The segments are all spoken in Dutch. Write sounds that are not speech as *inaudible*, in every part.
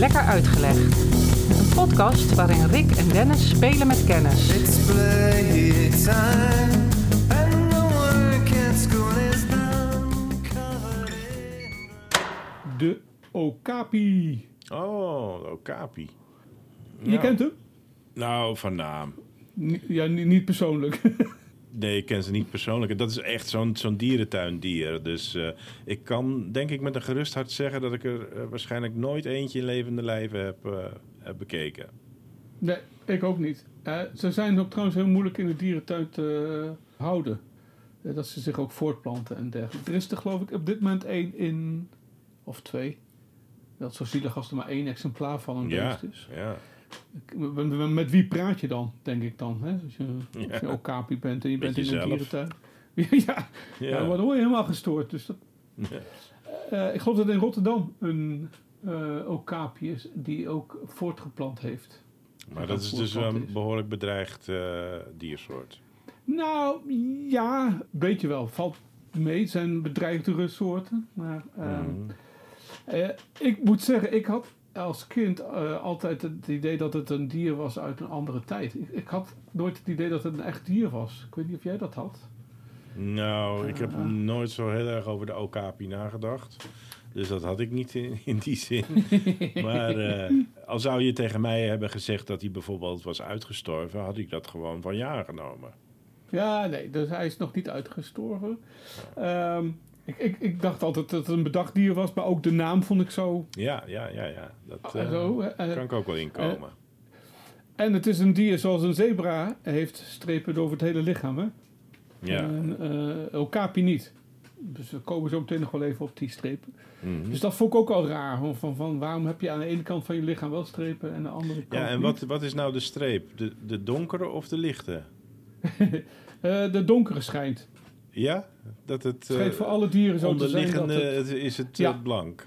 Lekker Uitgelegd. Een podcast waarin Rick en Dennis spelen met kennis. It's playtime, and the work at school is done. Covered in De Okapi. Oh, Okapi. Je Ja. kent hem? Nou, van naam. Ja, ni- niet persoonlijk. *laughs* Nee, ik ken ze niet persoonlijk. En Dat is echt zo'n zo'n dierentuindier. Dus eh, ik kan denk ik met een gerust hart zeggen... dat ik er eh, waarschijnlijk nooit eentje in levende lijven heb, eh, heb bekeken. nee, ik ook niet. Ze zijn ook trouwens heel moeilijk in de dierentuin te houden. Dat ze zich ook voortplanten en dergelijke. Er is er geloof ik op dit moment één in... Of twee. Dat is zo zielig als er maar één exemplaar van een Ja, beest is. ja. Met, wie praat je dan, denk ik dan? Hè? Als je, als je bent en je bent in een dierentuin. *laughs* ja, ja. dan word je helemaal gestoord. Dus dat. Eh, ik geloof dat in Rotterdam een okapi is die ook voortgeplant heeft. Maar dat is dus een is. behoorlijk bedreigd eh, diersoort. Nou, ja, een beetje wel. Valt mee. Het zijn bedreigdere soorten. Maar Mhm. ik moet zeggen, ik had als kind eh, altijd het idee dat het een dier was uit een andere tijd. Ik, ik had nooit het idee dat het een echt dier was. Ik weet niet of jij dat had. Nou, ik heb Ah. nooit zo heel erg over de Okapi nagedacht. Dus dat had ik niet in, in die zin. *laughs* maar eh, al zou je tegen mij hebben gezegd dat hij bijvoorbeeld was uitgestorven, had ik dat gewoon van ja genomen. Ja, nee, dus hij is nog niet uitgestorven. Ehm, ik, ik, ik dacht altijd dat het een bedacht dier was, maar ook de naam vond ik zo. Ja, ja, ja, ja. Dat eh, eh, zo eh, kan ik ook wel inkomen. En het is een dier zoals een zebra heeft strepen over het hele lichaam. Hè? ja. En eh, okapi niet. Dus we komen zo meteen nog wel even op die strepen. Mhm. Dus dat vond ik ook al raar. Van, van, van waarom heb je aan de ene kant van je lichaam wel strepen en aan de andere kant ja, en niet? wat, wat is nou de streep? De, de donkere of de lichte? *laughs* Eh, de donkere schijnt. Ja? Dat het Het schijnt eh, voor alle dieren zo te zijn dat onderliggende het... het- is het Ja. eh, blank.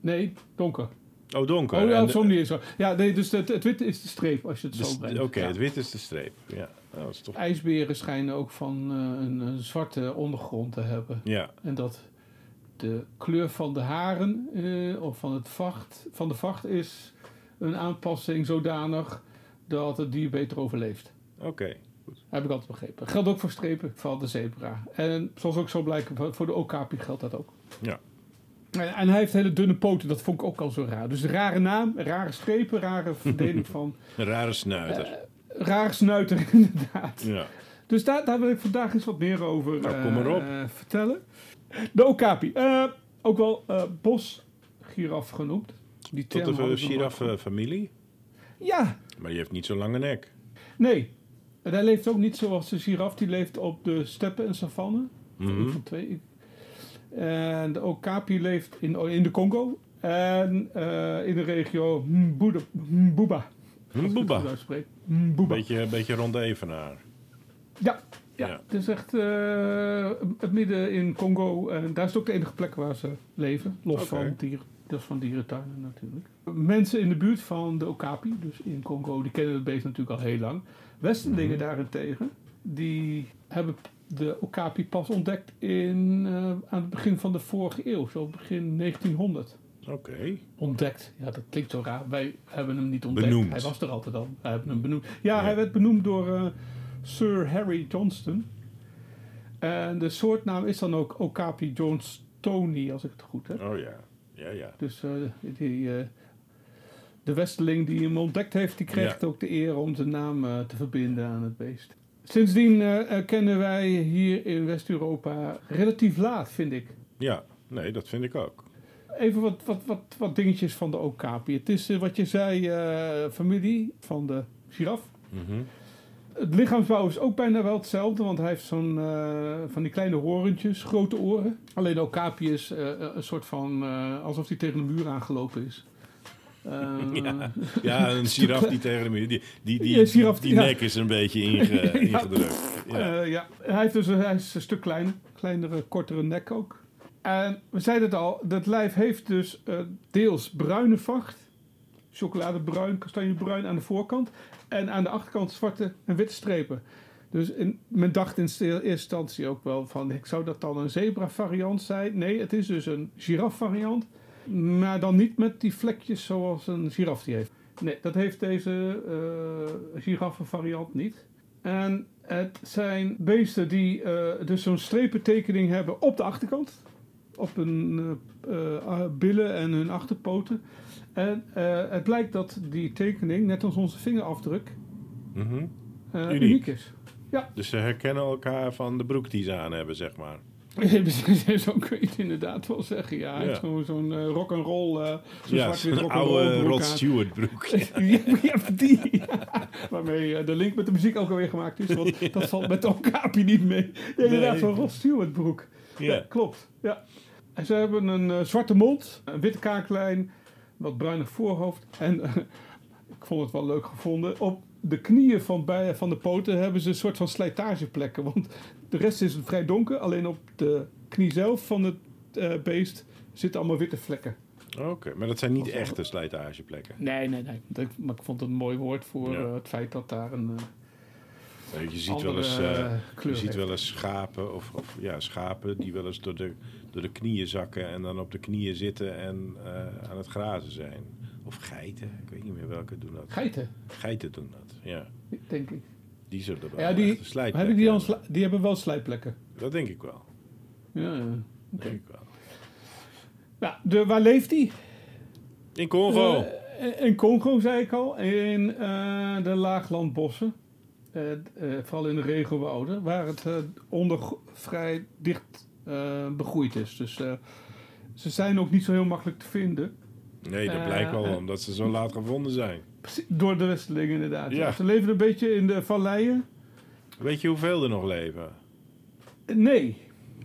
Nee, donker. Oh, donker. Oh ja, zo'n manier zo. Ja, nee, dus het, het witte is de streep als je het de zo brengt. Oké, Ja. het wit is de streep. Ja, Oh, dat is toch... IJsberen schijnen ook van eh, een, een zwarte ondergrond te hebben. Ja, En dat de kleur van de haren eh, of van, het vacht, van de vacht is een aanpassing zodanig dat het dier beter overleeft. oké. Heb ik altijd begrepen. Geldt ook voor strepen van de zebra. En zoals ook zo blijkt, voor- de okapi geldt dat ook. Ja. En, en hij heeft hele dunne poten, dat vond ik ook al zo raar. Dus rare naam, rare strepen, rare *laughs* verdeling van... Rare snuiter. eh, rare snuiter, *laughs* inderdaad. ja. Dus daar, daar wil ik vandaag eens wat meer over Nou, kom maar op. eh, vertellen. De okapi. Eh, ook wel bosgiraf genoemd. Die Tot de wel. Ja, Maar die heeft niet zo'n lange nek. nee. En hij leeft ook niet zoals de giraf. Die leeft op de steppen en savannen. Mhm. Van twee. En de okapi leeft in, in de Congo. En eh, in de regio Mbuba. Mbuba. Beetje, beetje rond de evenaar. Ja, ja. Ja. het is echt eh, het midden in Congo. En daar is het ook de enige plek waar ze leven. Los van dieren. Dat is van dierentuinen natuurlijk. Mensen in de buurt van de Okapi, dus in Congo, die kennen het beest natuurlijk al heel lang. Westerlingen Mhm. daarentegen, die hebben de Okapi pas ontdekt in, eh, aan het begin van de vorige eeuw, zo begin 1900. Oké. Ontdekt. Ja, dat klinkt zo raar. Wij hebben hem niet ontdekt. Benoemd. Hij was er altijd al. Wij hebben hem benoemd. Ja, Ja. hij werd benoemd door eh, Sir Harry Johnston. En de soortnaam is dan ook Okapi johnstoni, als ik het goed heb. Oh ja. Ja, ja. Dus eh, die, de westerling die hem ontdekt heeft, die kreeg Ja. ook de eer om zijn naam eh, te verbinden aan het beest. Sindsdien eh, kennen wij hier in West-Europa relatief laat, vind ik. Ja, nee, dat vind ik ook. Even wat, wat, wat, wat dingetjes van de okapi. Het is eh, wat je zei, familie van de giraf. Mhm. Het lichaamsbouw is ook bijna wel hetzelfde, want hij heeft zo'n van die kleine horentjes, grote oren. Alleen de okapi is een soort van, alsof hij tegen de muur aangelopen is. Eh, Ja. *laughs* Ja, een giraf die tegen de muur... Die, die, die, Ja, giraf, die nek is een beetje inge, *laughs* ingedrukt. Ja. Eh, ja, hij, heeft dus, hij is een stuk kleiner. Kleinere, kortere nek ook. En we zeiden het al, dat lijf heeft dus eh, deels bruine vacht. Chocoladebruin, kastanjebruin aan de voorkant. En aan de achterkant zwarte en witte strepen. Dus in, men dacht in eerste instantie ook wel van... Ik zou dat dan een zebra variant zijn? Nee, het is dus een giraf variant. Maar dan niet met die vlekjes zoals een giraf die heeft. Nee, dat heeft deze eh giraffenvariant niet. En het zijn beesten die eh, dus zo'n strepentekening hebben op de achterkant. Op hun eh, eh, billen en hun achterpoten. En eh, het blijkt dat die tekening, net als onze vingerafdruk, Mhm. eh, Uniek. uniek is. Dus ze herkennen elkaar van de broek die ze aan hebben, zeg maar. *laughs* Zo kun je het inderdaad wel zeggen. Ja, hij Ja. heeft gewoon zo'n eh, rock'n'roll, eh zo'n ja, zwart-wit zo'n rock'n'roll oude broek Rod. Stewart broek. ja, *laughs* ja, die. *laughs* Waarmee eh, de link met de muziek ook alweer gemaakt is. Want dat valt met de Okapi niet mee. Ja, inderdaad, zo'n Rod Stewart broek. Ja, klopt. Ja. En ze hebben een zwarte mond, een witte kaaklijn, wat bruinig voorhoofd. En ik vond het wel leuk gevonden. Op de knieën van, bij, van de poten hebben ze een soort van slijtageplekken. Want de rest is vrij donker. Alleen op de knie zelf van het eh, beest zitten allemaal witte vlekken. Oké, maar dat zijn niet echte slijtageplekken. Nee, nee, nee. Dat- maar ik vond het een mooi woord voor Ja. eh, het feit dat daar een eh, Je ziet andere wel eens, je ziet wel eens schapen, of, of ja, schapen die wel eens door de, door de knieën zakken en dan op de knieën zitten en eh, aan het grazen zijn. Of geiten, ik weet niet meer welke doen dat. Geiten, Geiten doen dat, ja. denk ik. Die zullen wel Ja, die, die, al sli- die hebben wel slijtplekken. Dat denk ik wel. Ja, ja. Denk ik wel. De, waar leeft hij? In Congo. Eh, in Congo, zei ik al. In eh, de laaglandbossen. Eh, eh, vooral in de regenwouden. Waar het eh, onder vrij dicht eh, begroeid is. Dus eh, ze zijn ook niet zo heel makkelijk te vinden. nee, dat eh, blijkt wel eh. omdat ze zo laat gevonden zijn. Door de Westelingen inderdaad. Ja. Ze leven een beetje in de valleien. Weet je hoeveel er nog leven? Nee,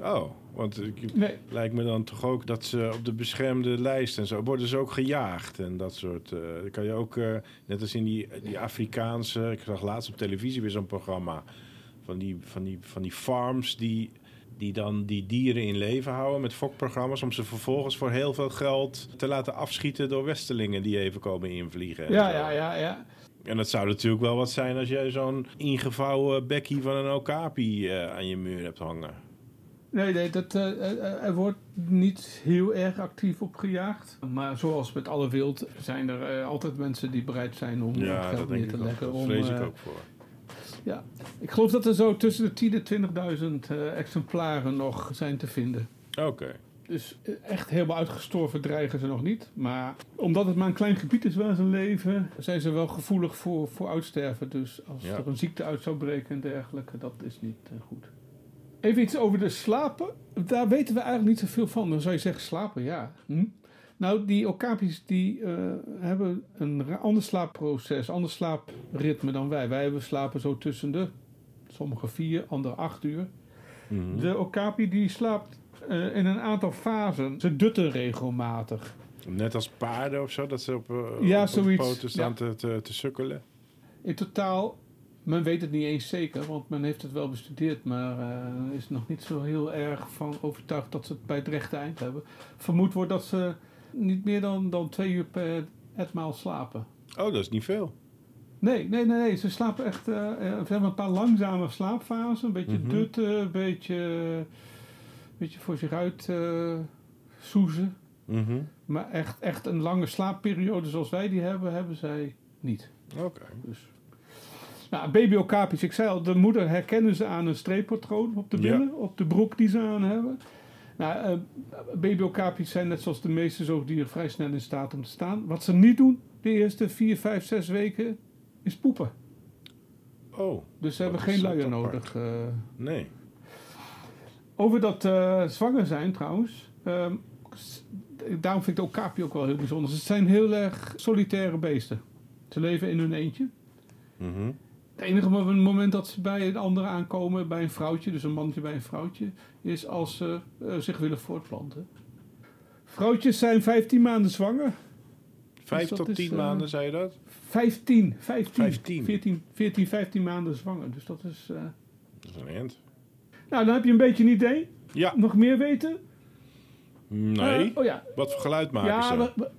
Oh, want ik, nee. lijkt me dan toch ook dat ze op de beschermde lijst en zo worden ze ook gejaagd en dat soort. dan kan je ook, eh, net als in die, die Afrikaanse, ik zag laatst op televisie weer zo'n programma van die, van die, van die farms die, die dan die dieren in leven houden met fokprogramma's om ze vervolgens voor heel veel geld te laten afschieten door westelingen die even komen invliegen. en Ja, ja, ja, ja. En dat zou natuurlijk wel wat zijn als jij zo'n ingevouwen bekkie van een okapi eh, aan je muur hebt hangen. Nee, nee dat, eh, eh, er wordt niet heel erg actief op gejaagd. Maar zoals met alle wild zijn er altijd mensen die bereid zijn om Ja, geld dat neer te leggen. Dat om, vrees ik ook voor. Ja, ik geloof dat er zo tussen de 10.000 en 20.000 eh, exemplaren nog zijn te vinden. Oké. Dus eh, echt helemaal uitgestorven dreigen ze nog niet. Maar omdat het maar een klein gebied is waar ze leven, zijn ze wel gevoelig voor, voor uitsterven. Dus als Ja. er een ziekte uit zou breken en dergelijke, dat is niet eh, goed. Even iets over de slapen. Daar weten we eigenlijk niet zoveel van. Dan zou je zeggen, slapen, ja. Hm? Nou, die okapis die eh, hebben een ander slaapproces, ander slaapritme dan wij. Wij hebben slapen zo tussen de, sommige vier, andere acht uur. Mhm. De okapi die slaapt eh, in een aantal fasen. Ze dutten regelmatig. Net als paarden of zo, dat ze op, eh, Ja, op de zoiets, poten staan ja. te, te, te sukkelen. In totaal, men weet het niet eens zeker, want men heeft het wel bestudeerd, maar eh, is nog niet zo heel erg van overtuigd dat ze het bij het rechte eind hebben. Vermoed wordt dat ze niet meer dan, dan twee uur per etmaal slapen. Oh, dat is niet veel. Nee, nee, nee, nee. Ze slapen echt. eh, we hebben een paar langzame slaapfasen. Een beetje Mhm. dutten, een beetje, een beetje voor zich uit eh soezen. Mhm. Maar echt, echt een lange slaapperiode zoals wij die hebben, hebben zij niet. Oké. Dus. Nou, baby okapis, ik zei al, de moeder herkennen ze aan een streeppatroon op de Ja. billen, op de broek die ze aan hebben. Nou, okapis zijn net zoals de meeste zoogdieren vrij snel in staat om te staan. Wat ze niet doen, de eerste 4, 5, 6 weken, is poepen. Oh, Dus ze hebben geen luier nodig. eh. nee. Over dat eh, zwanger zijn trouwens. ehm, daarom vind ik de okapi ook wel heel bijzonder. Ze zijn heel erg solitaire beesten. Ze leven in hun eentje. Mhm. Het enige mo- moment dat ze bij een andere aankomen, bij een vrouwtje, dus een mannetje bij een vrouwtje, is als ze eh, zich willen voortplanten. Vrouwtjes zijn 15 maanden zwanger. Vijf dat tot is, tien eh, maanden, zei je dat? 15, 15, 15. 14, 14, 15 maanden zwanger. Dus dat is. eh, Dat is een eind. Nou, dan heb je een beetje een idee. Ja, Nog meer weten? nee. Oh ja. Wat voor geluid maken Ja, ze? we, we,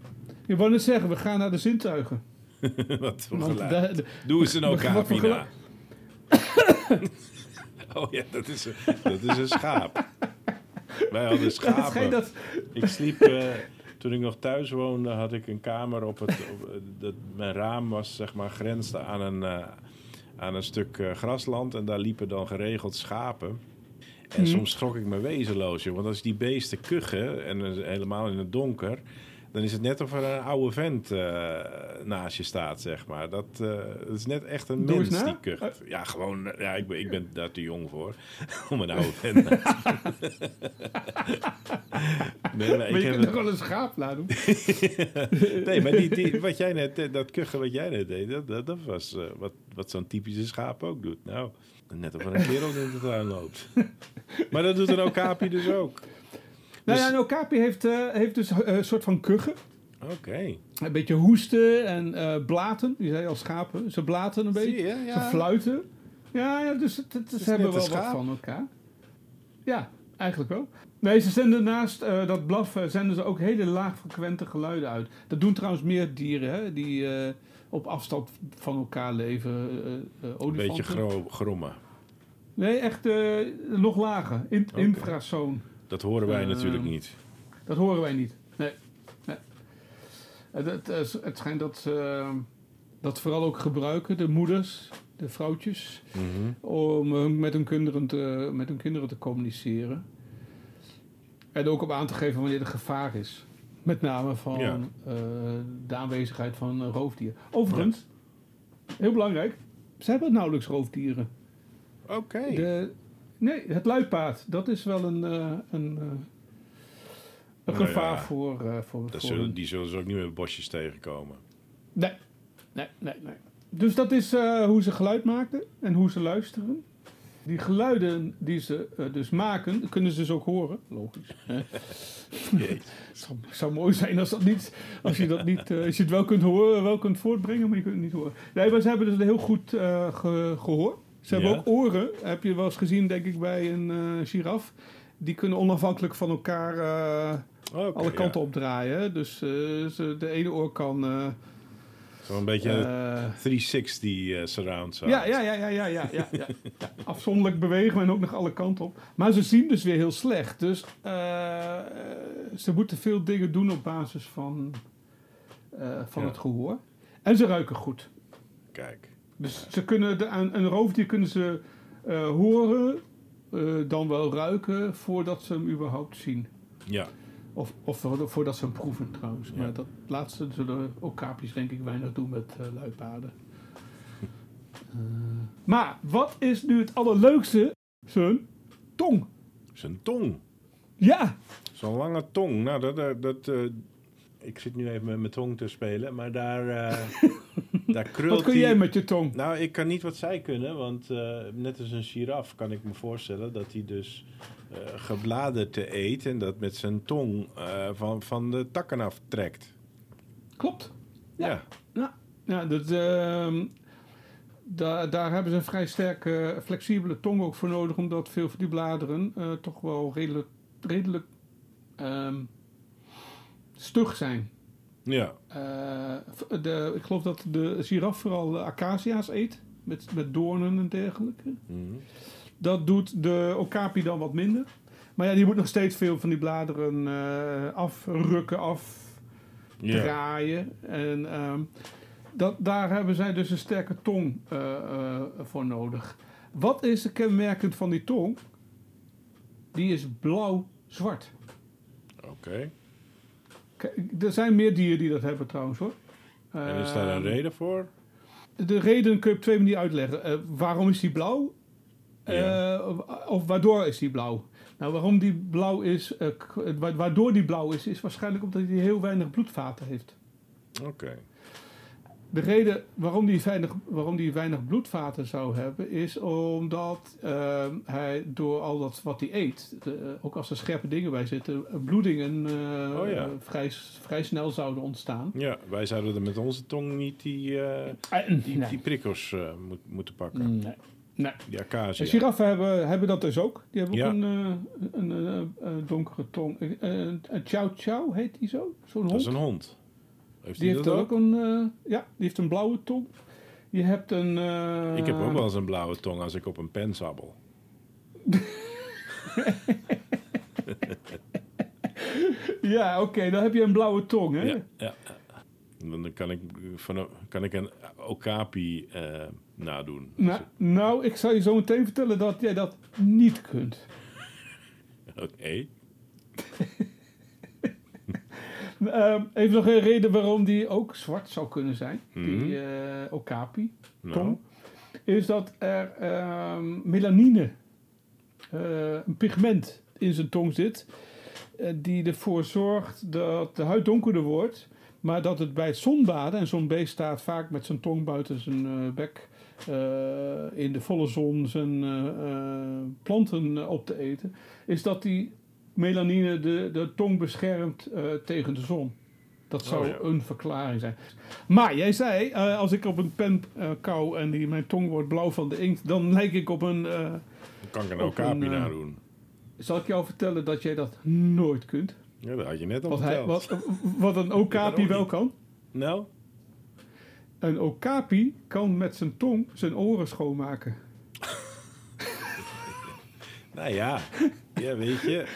je wou net zeggen, we gaan naar de zintuigen. *laughs* wat voor Want geluid? de- Doe eens een *laughs* oh ja, dat is, een, dat is een schaap. Wij hadden *laughs* schapen. dat, Ik sliep, eh, toen ik nog thuis woonde, had ik een kamer op het. Op, eh, dat, mijn raam was zeg maar grensde aan een, eh, aan een stuk grasland. En daar liepen dan geregeld schapen. En Mhm. soms schrok ik me wezenloos, joh. Want als die beesten kuchen, en helemaal in het donker... dan is het net of er een oude vent eh, naast je staat, zeg maar. Dat, eh, dat is net echt een Doe mens die kucht. Ja, gewoon... eh, Ja, ik ben, ik ben daar te jong voor. *laughs* om een oude vent naast *laughs* Nee, maar Maar ik je heb kunt er gewoon een schaap laten doen. *laughs* Nee, maar die, die, wat jij net, eh, dat kuchen wat jij net deed, dat, dat, dat was eh, wat, wat zo'n typische schaap ook doet. Nou, net of er een kerel in de tuin loopt. Maar dat doet een okapi dus ook. Nou Dus- ja, een okapi heeft, eh, heeft dus eh, een soort van kuchen. Oké. Een beetje hoesten en eh, blaten. Die zei al schapen. Ze blaten een beetje. Zie je, ja. Ze fluiten. Ja, ja dus het, het- is ze hebben wel wat van elkaar. Ja, eigenlijk wel. Nee, ze zenden naast dat blaffen zenden ze ook hele laagfrequente geluiden uit. Dat doen trouwens meer dieren, hè, die op afstand van elkaar leven. Een beetje gro grommen. Nee, echt nog lager. In. Infrasoon. Dat horen wij Ehm, natuurlijk niet. Dat horen wij niet. Nee. nee. Het, het, het schijnt dat ze eh, dat vooral ook gebruiken, de moeders, de vrouwtjes, Mhm. om met hun kinderen te, met hun kinderen te communiceren. En ook om aan te geven wanneer er gevaar is. Met name van Ja. eh, de aanwezigheid van roofdieren. Overigens, heel belangrijk, ze hebben nauwelijks roofdieren. Oké. Nee, het luipaard, dat is wel een, eh, een, eh, een Nou gevaar ja, voor, eh voor, Dat voor zullen, hun. die zullen ze ook niet meer bosjes tegenkomen. Nee, nee, nee, nee. Dus dat is hoe ze geluid maken en hoe ze luisteren. Die geluiden die ze dus maken, kunnen ze dus ook horen. Logisch. *laughs* Het zou, zou mooi zijn als, dat niet, als je dat niet, als je het wel kunt horen, wel kunt voortbrengen, maar je kunt het niet horen. Nee, maar ze hebben dus een heel goed eh, ge- gehoor. Ze hebben ook oren. Heb je wel eens gezien, denk ik, bij een eh giraf. Die kunnen onafhankelijk van elkaar eh, alle kanten opdraaien. Dus eh, ze, de ene oor kan. Zo'n beetje eh, 360 eh, surround sound. ja, ja, ja, ja, ja, ja, ja, Afzonderlijk bewegen en ook nog alle kanten op. Maar ze zien dus weer heel slecht. Dus ze moeten veel dingen doen op basis van, van Ja. het gehoor. En ze ruiken goed. Kijk. Dus ze kunnen de, een, een roofdier kunnen ze eh, horen, eh, dan wel ruiken, voordat ze hem überhaupt zien. Ja. Of, of voor- voordat ze hem proeven trouwens. Ja. Maar dat laatste zullen ook kaapjes denk ik weinig doen met luipaarden. Eh, maar wat is nu het allerleukste? Zijn tong. Zijn tong. Ja, Zo'n lange tong. Nou, dat... dat, dat, ik zit nu even met mijn tong te spelen, maar daar... eh *laughs* daar krult wat kun die- jij met je tong? Nou, ik kan niet wat zij kunnen, want eh, net als een giraf kan ik me voorstellen dat hij dus eh gebladerte eet en dat met zijn tong van, van de takken aftrekt. Klopt. Ja. Ja, ja dat, ehm, daar, daar hebben ze een vrij sterke flexibele tong ook voor nodig, omdat veel van die bladeren toch wel redelijk, redelijk ehm, stug zijn. Ja. Eh, de, ik geloof dat de giraf vooral de acacia's eet, met, met doornen en dergelijke. Mhm. Dat doet de okapi dan wat minder. Maar ja, die moet nog steeds veel van die bladeren eh, afrukken, afdraaien. Ja. En ehm, dat, daar hebben zij dus een sterke tong eh, voor nodig. Wat is er kenmerkend van die tong? Die is blauw-zwart. Oké. Kijk, Er zijn meer dieren die dat hebben trouwens hoor. En is daar een Ehm, reden voor? De reden kun je op twee manieren uitleggen. Eh, waarom is die blauw? Ja. Eh, of- waardoor is die blauw? Nou, waarom die blauw is, eh, waardoor die blauw is, is waarschijnlijk omdat hij heel weinig bloedvaten heeft. Oké. De reden waarom die weinig, waarom die weinig bloedvaten zou hebben, is omdat eh, hij door al dat wat hij eet, de- ook als er scherpe dingen bij zitten, eh, bloedingen eh, Oh ja. eh, vrij, vrij snel zouden ontstaan. Ja, wij zouden er met onze tong niet die, eh, Eh, die, nee. die prikkels eh, moet, moeten pakken. Nee. nee. Die De acacia. giraffen hebben, hebben dat dus ook. Die hebben ook een, eh, een, een, een donkere tong. Eh, Een, chow chow heet die zo? Zo'n Dat hond. is een hond. Heeft die heeft dat ook? een, eh, ja, die heeft een blauwe tong. Je hebt een... eh, Ik heb ook wel eens een blauwe tong als ik op een pen sabbel. *laughs* Ja, oké, dan heb je een blauwe tong, hè? Ja, ja. ja. Dan kan ik, van, kan ik een okapi eh, nadoen. Nou, nou, ik zal je zo meteen vertellen dat jij dat niet kunt. *laughs* Oké. Ehm, even nog een reden waarom die ook zwart zou kunnen zijn, die eh, okapi, Nou, tong, is dat er ehm, melanine, eh, een pigment in zijn tong zit, eh, die ervoor zorgt dat de huid donkerder wordt, maar dat het bij het zonbaden, en zo'n beest staat vaak met zijn tong buiten zijn bek in de volle zon zijn planten op te eten, is dat die melanine de, de tong beschermt eh, tegen de zon. Dat zou Oh, ja. een verklaring zijn. Maar jij zei, eh, als ik op een pen eh, kou en die, mijn tong wordt blauw van de inkt, dan lijk ik op een... dan kan ik een eh, nadoen. zal ik jou vertellen dat jij dat nooit kunt? Ja, dat had je net al Wat, hij, verteld. wat, wat een okapi wel kan? Nou, Een okapi kan met zijn tong zijn oren schoonmaken. *laughs* nou ja. Ja, weet je.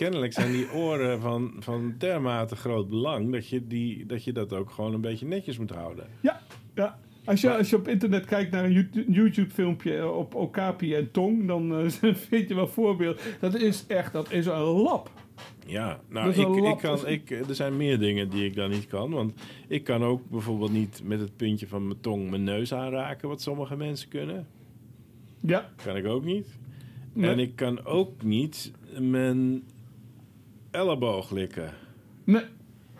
Kennelijk zijn die oren van, van dermate groot belang... Dat je, die, dat je dat ook gewoon een beetje netjes moet houden. Ja, ja. Als je, als je op internet kijkt naar een You- YouTube-filmpje op okapi en tong, dan eh, *laughs* vind je wel voorbeeld. Dat is echt, dat is een lap. Ja, nou, ik, ik kan, ik, er zijn meer dingen die ik dan niet kan. Want ik kan ook bijvoorbeeld niet met het puntje van mijn tong mijn neus aanraken... wat sommige mensen kunnen. Ja, Kan ik ook niet. Nee. En ik kan ook niet mijn elleboog likken. nee,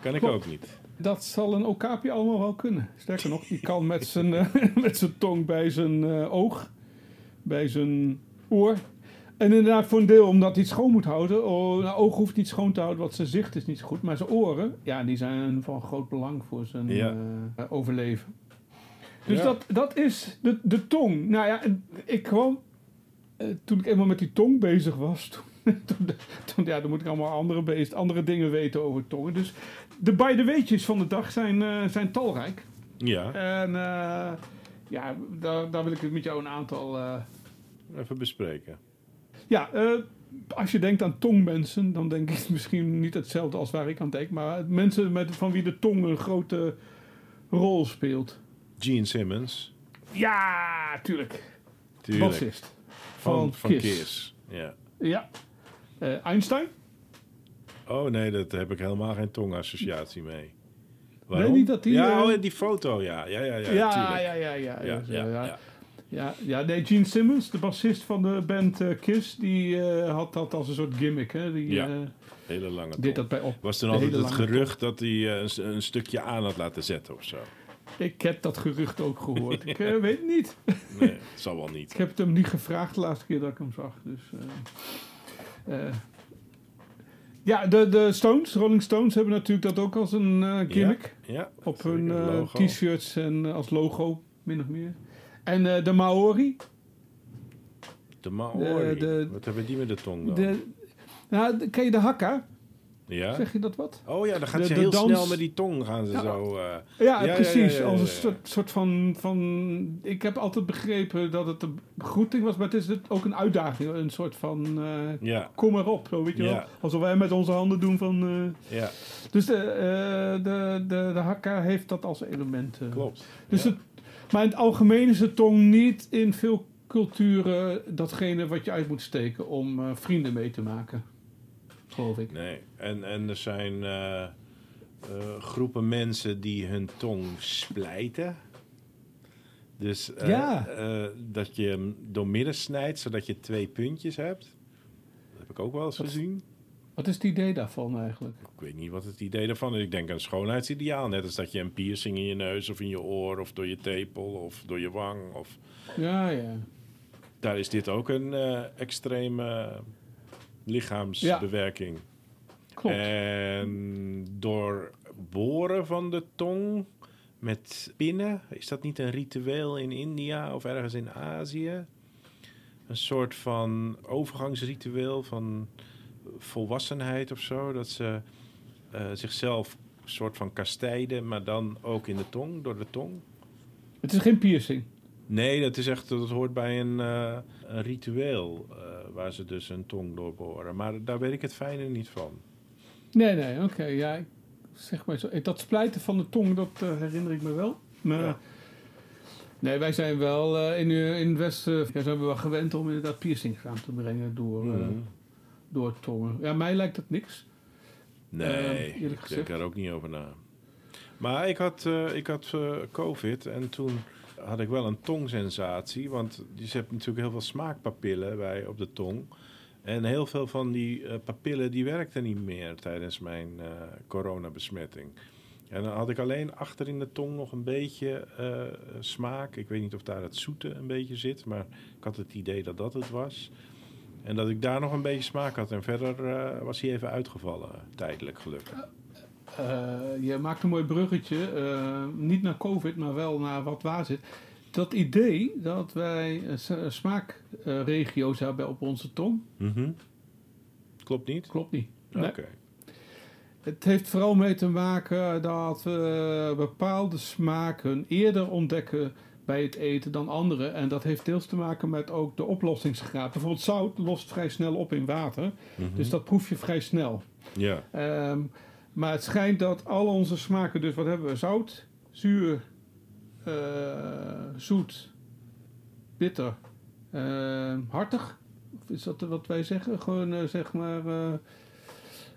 Kan ik Klopt. ook niet. dat zal een okapi allemaal wel kunnen. Sterker nog, die kan met zijn, *laughs* eh, met zijn tong bij zijn eh, oog, bij zijn oor. En inderdaad voor een deel omdat hij het schoon moet houden. Oh, nou, oog hoeft niet schoon te houden, want zijn zicht is niet zo goed. Maar zijn oren, ja, die zijn van groot belang voor zijn Ja. eh, overleven. Dus Ja. dat, dat is de, de tong. Nou ja, ik gewoon... eh, toen ik eenmaal met die tong bezig was... Toen, *laughs* toen, toen- ja, dan moet ik allemaal andere, beest, andere dingen weten over tongen. Dus de bij de weetjes van de dag zijn, eh, zijn talrijk. Ja, En eh, ja, daar, daar wil ik met jou een aantal... eh, even bespreken. ja, als je denkt aan tongmensen, dan denk ik *laughs* misschien niet hetzelfde als waar ik aan denk. Maar mensen met, van wie de tong een grote rol speelt. Gene Simmons. Ja, tuurlijk. Tuurlijk. Bassist. Van, Van, van Kiss. Kiss. Ja. Ja. Eh, Einstein? Oh nee, daar heb ik helemaal geen tongassociatie mee. Nee, niet dat die, Ja, eh, oh, die foto, ja. Ja, ja, ja, Ja, ja, ja, ja. Ja, ja, ja, ja. Ja, ja, nee, Gene Simmons, de bassist van de band eh, Kiss, die had dat als een soort gimmick. Hè? Die Ja, Hele lange deed tong. dat bij op. Was toen altijd het gerucht dat hij een, stukje aan had laten zetten of zo. Ik heb dat gerucht ook gehoord. ik weet het niet. Nee, dat zal wel niet. *laughs* Ik heb het hem niet gevraagd de laatste keer dat ik hem zag. Dus. Ja, de, de Stones, Rolling Stones, hebben natuurlijk dat ook als een eh, gimmick. Ja, Op hun eh, t-shirts en eh, als logo, min of meer. En eh, de Maori, De Maori. De- de- Wat hebben die met de tong dan? de, nou, ken je de hakka? Ja? Zeg je dat wat? Oh ja, dan gaat de- ze de heel dans- snel met die tong gaan ze Ja. zo... eh, Ja, ja, precies. Als een soort, soort van, van... Ik heb altijd begrepen dat het een begroeting was, maar het is het ook een uitdaging. Een soort van... eh, kom erop, zo weet je wel. Alsof wij met onze handen doen van... eh, ja, dus de, de, de, de hakka heeft dat als element. klopt. Dus het, maar in het algemeen is de tong niet in veel culturen datgene wat je uit moet steken om vrienden mee te maken. Geloof ik. Nee, en, en er zijn eh, eh, groepen mensen die hun tong splijten. Dus eh, Ja. dat je hem doormidden snijdt, zodat je twee puntjes hebt. Dat heb ik ook wel eens Wat- gezien. Wat is het idee daarvan eigenlijk? Ik weet niet wat het idee daarvan is. Ik denk een schoonheidsideaal. Net als dat je een piercing in je neus of in je oor of door je tepel of door je wang. Of... Ja, ja. Daar is dit ook een extreme lichaamsbewerking. Klopt. En door boren van de tong met pinnen, is dat niet een ritueel in India of ergens in Azië? Een soort van overgangsritueel van volwassenheid of zo, dat ze eh, zichzelf een soort van kastijden, maar dan ook in de tong, door de tong. Het is geen piercing. Nee, dat is echt, dat hoort bij een, eh, een ritueel eh, waar ze dus een tong doorboren. Maar daar weet ik het fijne niet van. Nee, nee, oké. ja, zeg maar zo. Dat splijten van de tong, dat eh, herinner ik me wel. Maar, Ja. Nee, wij zijn wel eh, in, eh, in het Westen ja, zijn we wel gewend om inderdaad piercings aan te brengen door, eh, Mhm. door tongen. Ja, mij lijkt het niks. Nee, Eh, eerlijk ik denk daar ook niet over na. Maar ik had, eh, ik had eh, COVID en toen had ik wel een tongsensatie. Want je hebt natuurlijk heel veel smaakpapillen bij op de tong. En heel veel van die eh, papillen die werkten niet meer tijdens mijn eh, coronabesmetting. En dan had ik alleen achter in de tong nog een beetje eh, smaak. Ik weet niet of daar het zoete een beetje zit, maar ik had het idee dat dat het was. En dat ik daar nog een beetje smaak had. En verder was hij even uitgevallen, tijdelijk gelukkig. Eh, je maakt een mooi bruggetje, eh, niet naar COVID, maar wel naar wat waar zit. Dat idee dat wij smaakregio's hebben op onze tong, Mhm. Klopt niet? klopt niet. Oké. Het heeft vooral mee te maken dat we bepaalde smaken eerder ontdekken bij het eten dan andere. En dat heeft deels te maken met ook de oplossingsgraad. Bijvoorbeeld zout lost vrij snel op in water, Mhm. dus dat proef je vrij snel. Ja. Ehm, maar het schijnt dat al onze smaken, dus wat hebben we? Zout, zuur, eh, zoet, bitter, eh, hartig. Of is dat wat wij zeggen? Gewoon eh, zeg maar.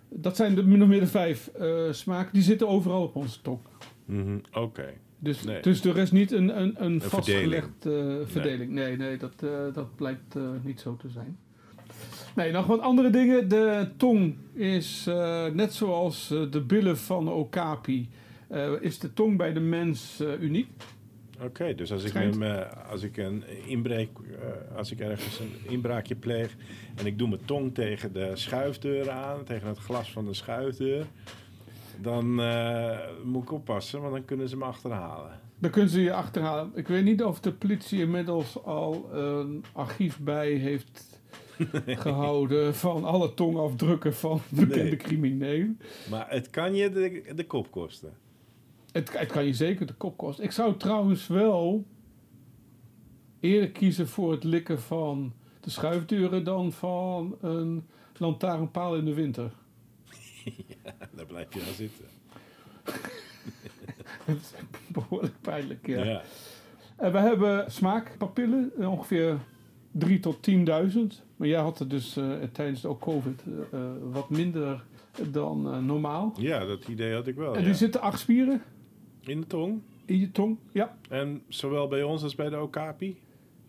dat zijn de min of meer de vijf smaken. Die zitten overal op onze tong. Mhm. Oké. Dus, Nee. dus er is niet een, een, een vastgelegd Nee. verdeling. Nee, nee, dat, dat blijkt niet zo te zijn. Nee, nog wat andere dingen. De tong is, eh, net zoals eh, de billen van Okapi, eh, is de tong bij de mens uniek. Oké, dus als ik, Schijnt. met me- als ik een inbreek, als ik ergens een inbraakje pleeg en ik doe mijn tong tegen de schuifdeur aan, tegen het glas van de schuifdeur, dan moet ik oppassen, want dan kunnen ze me achterhalen. Dan kunnen ze je achterhalen. Ik weet niet of de politie inmiddels al een archief bij heeft *laughs* gehouden van alle tongafdrukken van bekende Nee. criminelen. Maar het kan je de, de kop kosten. Het, het kan je zeker de kop kosten. Ik zou trouwens wel eerder kiezen voor het likken van de schuifdeuren dan van een lantaarnpaal in de winter. *laughs* Daar blijf je aan zitten. *laughs* Dat is behoorlijk pijnlijk, ja. Ja. En we hebben smaakpapillen, eh, ongeveer 3 tot 10.000. Maar jij had er dus eh, tijdens de COVID eh, eh, wat minder dan normaal. Ja, dat idee had ik wel. en ja. er zitten acht spieren In de tong. in je tong. Ja. En zowel bij ons als bij de Okapi.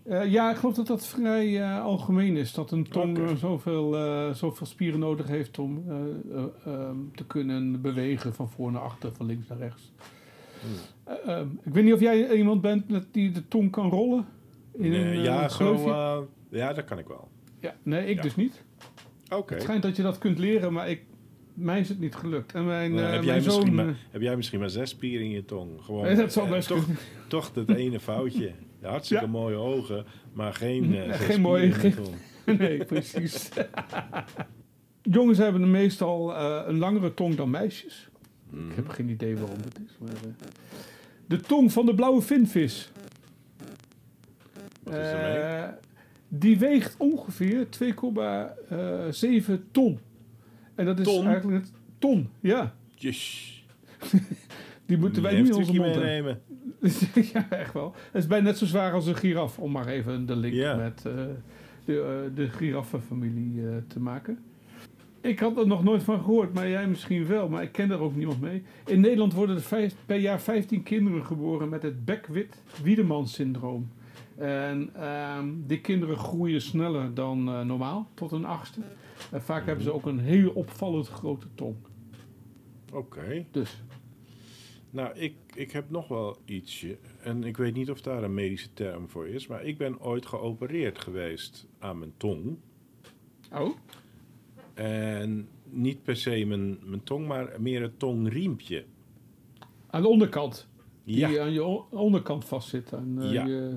Ja, ik geloof dat dat vrij algemeen is. Dat een tong zoveel, eh, zoveel spieren nodig heeft om eh, eh, ehm, te kunnen bewegen van voor naar achter, van links naar rechts. Hmm. Eh, ehm, ik weet niet of jij iemand bent die de tong kan rollen. In Nee, een, eh, ja, zo, gleufje? eh, ja, dat kan ik wel. ja, nee, ik ja. dus niet. Oké. Het schijnt dat je dat kunt leren, maar ik, mij is het niet gelukt. En mijn, Nou, eh, heb, jij misschien maar, heb jij misschien maar zes spieren in je tong? Gewoon, Nee, *laughs* dat zal best toch, toch dat ene foutje. *laughs* Hartstikke Ja. mooie ogen, maar geen, Geen mooie- tong. *laughs* nee, precies. Jongens hebben meestal een langere tong dan meisjes. Mhm. Ik heb geen idee waarom dat is. Maar, de tong van de blauwe vinvis. Is? Eh, die weegt ongeveer 2,7 ton. En dat is Ton? eigenlijk het ton, ja. Yes. *laughs* Die moeten wij een in onze mond meenemen. *laughs* ja, echt wel. Het is bijna net zo zwaar als een giraf, om maar even de link met eh, de, eh, de giraffenfamilie eh, te maken. Ik had er nog nooit van gehoord, maar jij misschien wel, maar ik ken er ook niemand mee. In Nederland worden er vijf- per jaar 15 kinderen geboren met het Beckwith-Wiedemann-syndroom. En ehm, die kinderen groeien sneller dan eh, normaal, tot een achtste. En vaak hebben ze ook een heel opvallend grote tong. Oké. Dus, Nou, ik, ik heb nog wel ietsje. En ik weet niet of daar een medische term voor is. Maar ik ben ooit geopereerd geweest aan mijn tong. oh, En niet per se mijn, mijn tong, maar meer het tongriempje. aan de onderkant. Ja. Die aan je onderkant vastzit. En, eh, Ja. je,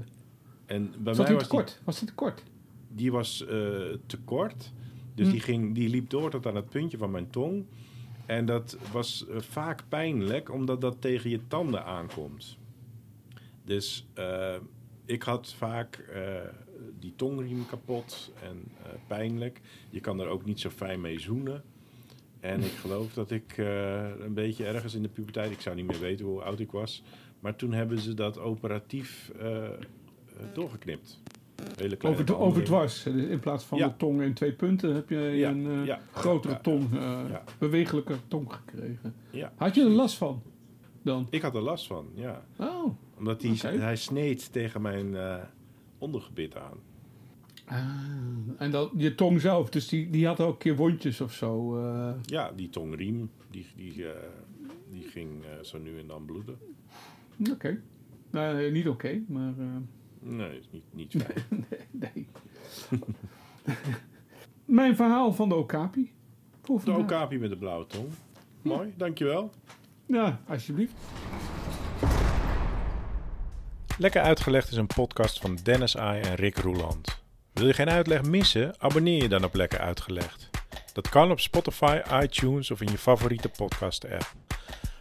En bij Zat mij was te die? Was hij te kort? die was eh, te kort. Dus Hm. die, ging, die liep door tot aan het puntje van mijn tong. En dat was eh, vaak pijnlijk, omdat dat tegen je tanden aankomt. Dus eh, ik had vaak eh, die tongriem kapot en eh, pijnlijk. Je kan er ook niet zo fijn mee zoenen. En ik geloof dat ik eh, een beetje ergens in de puberteit, ik zou niet meer weten hoe oud ik was, maar toen hebben ze dat operatief eh, eh, doorgeknipt. Hele kleine Over, overdwars. In plaats van Ja. de tong in twee punten heb je Ja, een eh, ja. grotere tong, eh ja. bewegelijke tong gekregen. Had je er last van dan? ik had er last van, ja. Oh. Omdat Oké. hij sneed tegen mijn eh, ondergebit aan. Ah, en dan je tong zelf, dus die, die had ook een keer wondjes of zo. eh. Ja, die tongriem, die, die, eh, die ging eh, zo nu en dan bloeden. Oké. Nou, niet oké, maar eh, Nee, is niet, niet fijn. *laughs* nee. nee. *laughs* Mijn verhaal van de Okapi. Voor De okapi met de blauwe tong. Mooi, dankjewel. Ja, alsjeblieft. Lekker Uitgelegd is een podcast van Dennis Ai en Rick Roeland. Wil je geen uitleg missen? Abonneer je dan op Lekker Uitgelegd. Dat kan op Spotify, iTunes of in je favoriete podcast-app.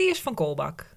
die is van Kolbak.